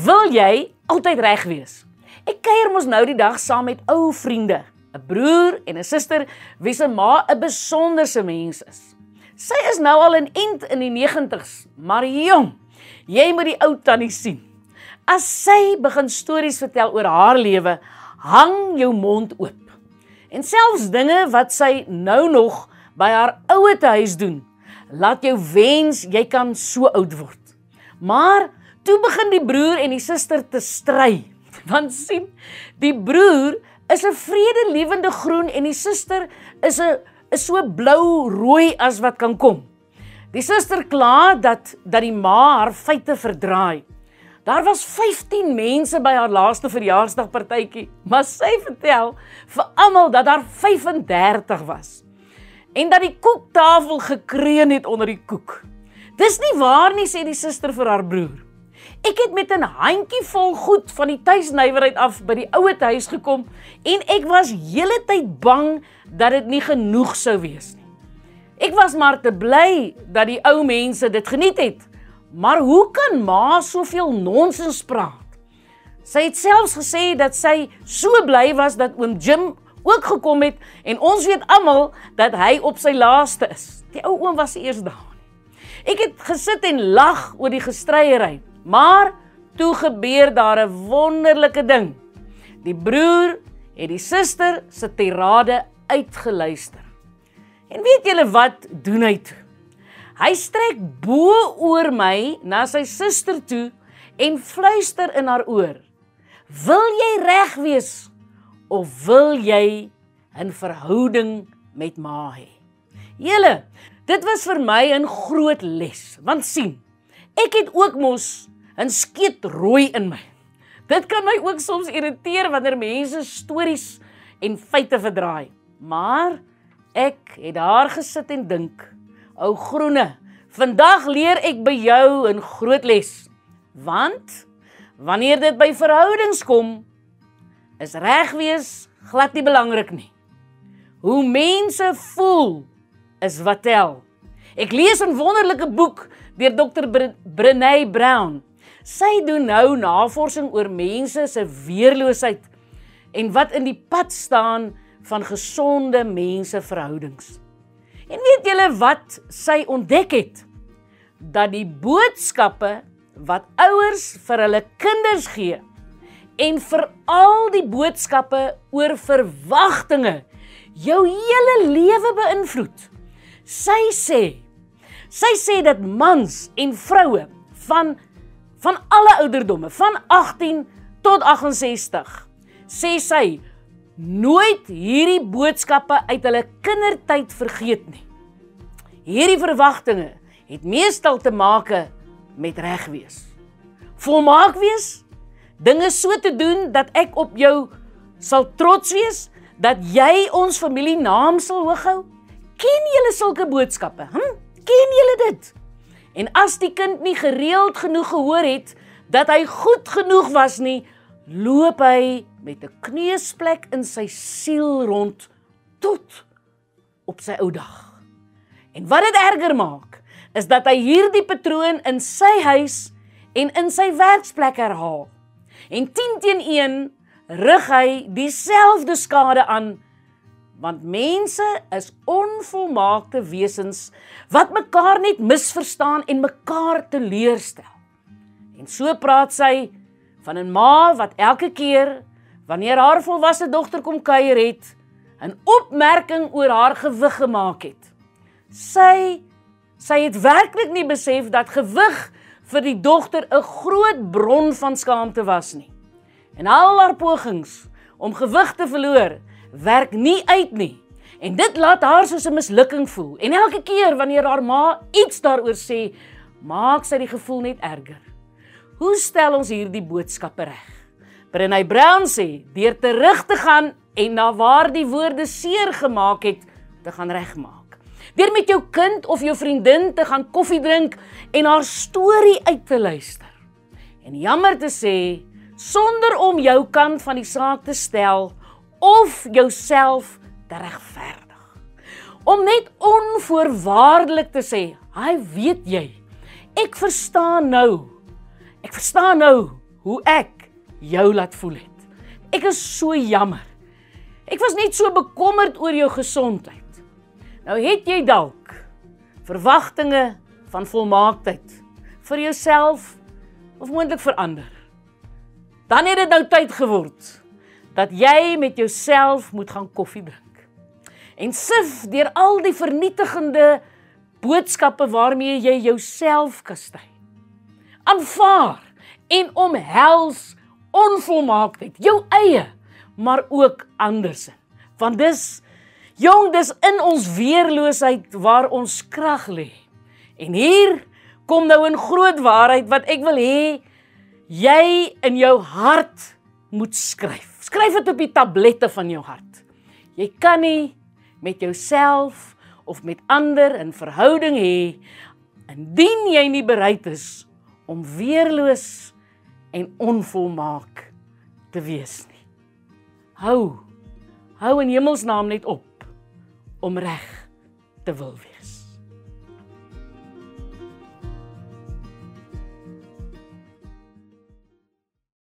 Wil jy altyd reg wees? Ek kuier mos nou die dag saam met ou vriende, 'n broer en 'n suster wie se ma 'n besonderse mens is. Sy is nou al in end in die 90's, maar jong, jy moet die ou tannie sien. As sy begin stories vertel oor haar lewe, hang jou mond oop. En selfs dinge wat sy nou nog by haar ouete huis doen, laat jou wens jy kan so oud word. Maar toe begin die broer en die suster te stry. Want sien, die broer is 'n vredelewende groen en die suster is 'n is so blou-rooi as wat kan kom. Die suster kla dat dat die ma haar feite verdraai. Daar was 15 mense by haar laaste verjaarsdagpartytjie, maar sy vertel vir almal dat daar 35 was. En dat die koektafel gekreun het onder die koek. Dis nie waar nie sê die suster vir haar broer. Ek het met 'n handjie vol goed van die tuisnywerheid af by die ouete huis gekom en ek was hele tyd bang dat dit nie genoeg sou wees nie. Ek was maar te bly dat die ou mense dit geniet het. Maar hoe kan ma soveel nonsens praat? Sy het selfs gesê dat sy so bly was dat oom Jim ook gekom het en ons weet almal dat hy op sy laaste is. Die ou oom was eers daar. Ek het gesit en lag oor die gestryery. Maar toe gebeur daar 'n wonderlike ding. Die broer het die suster se tirade uitgeluister. En weet julle wat doen hy toe? Hy strek bo oor my na sy suster toe en fluister in haar oor. Wil jy reg wees of wil jy 'n verhouding met ma hê? Julle, dit was vir my 'n groot les, want sien, ek het ook mos 'n skeet rooi in my. Dit kan my ook soms irriteer wanneer mense stories en feite verdraai. Maar ek het daar gesit en dink, ou groene, vandag leer ek by jou 'n groot les. Want wanneer dit by verhoudings kom, is reg wees glad nie belangrik nie. Hoe mense voel is wat tel. Ek lees 'n wonderlike boek deur Dr. Brené Brown Sy doen nou navorsing oor mense se weerloosheid en wat in die pad staan van gesonde menseverhoudings. En weet julle wat sy ontdek het? Dat die boodskappe wat ouers vir hulle kinders gee en veral die boodskappe oor verwagtinge jou hele lewe beïnvloed. Sy sê sy sê dat mans en vroue van van alle ouderdomme van 18 tot 68 sê sy nooit hierdie boodskappe uit hulle kindertyd vergeet nie. Hierdie verwagtinge het meestal te maak met reg wees. Volmaak wees, dinge so te doen dat ek op jou sal trots wees, dat jy ons familie naam sal hoog hou. Ken julle sulke boodskappe? Hm? Ken julle dit? En as die kind nie gereeld genoeg gehoor het dat hy goed genoeg was nie, loop hy met 'n kneusplek in sy siel rond tot op sy ou dag. En wat dit erger maak, is dat hy hierdie patroon in sy huis en in sy werksplek herhaal. En 10 teen 1 rig hy dieselfde skade aan want mense is onvolmaakte wesens wat mekaar net misverstaan en mekaar teleurstel. En so praat sy van 'n ma wat elke keer wanneer haar volwasse dogter kom kuier het, 'n opmerking oor haar gewig gemaak het. Sy sy het werklik nie besef dat gewig vir die dogter 'n groot bron van skaamte was nie. En al haar pogings om gewig te verloor werk nie uit nie. En dit laat haar soos 'n mislukking voel. En elke keer wanneer haar ma iets daaroor sê, maak sy die gevoel net erger. Hoe stel ons hierdie boodskappe reg? Brené Brown sê, deur terug te gaan en na waar die woorde seer gemaak het, te gaan regmaak. Deur met jou kind of jou vriendin te gaan koffie drink en haar storie uit te luister. En jammer te sê, sonder om jou kant van die saak te stel, of jouself te regverdig. Om net onvoorwaardelik te sê, "Hy weet jy, ek verstaan nou. Ek verstaan nou hoe ek jou laat voel het. Ek is so jammer. Ek was net so bekommerd oor jou gesondheid. Nou het jy dalk verwagtinge van volmaaktheid vir jouself of moontlik vir ander. Dan het dit nou tyd geword dat jy met jouself moet gaan koffie drink. En sif deur al die vernietigende boodskappe waarmee jy jouself kastei. Aanvaar en omhels onvolmaaktheid, jou eie, maar ook ander se. Want dis jong, dis in ons weerloosheid waar ons krag lê. En hier kom nou 'n groot waarheid wat ek wil hê jy in jou hart moet skryf. Skryf dit op die tablette van jou hart. Jy kan nie met jouself of met ander in verhouding hê indien jy nie bereid is om weerloos en onvolmaak te wees nie. Hou hou in hemelsnaam net op om reg te wil wees.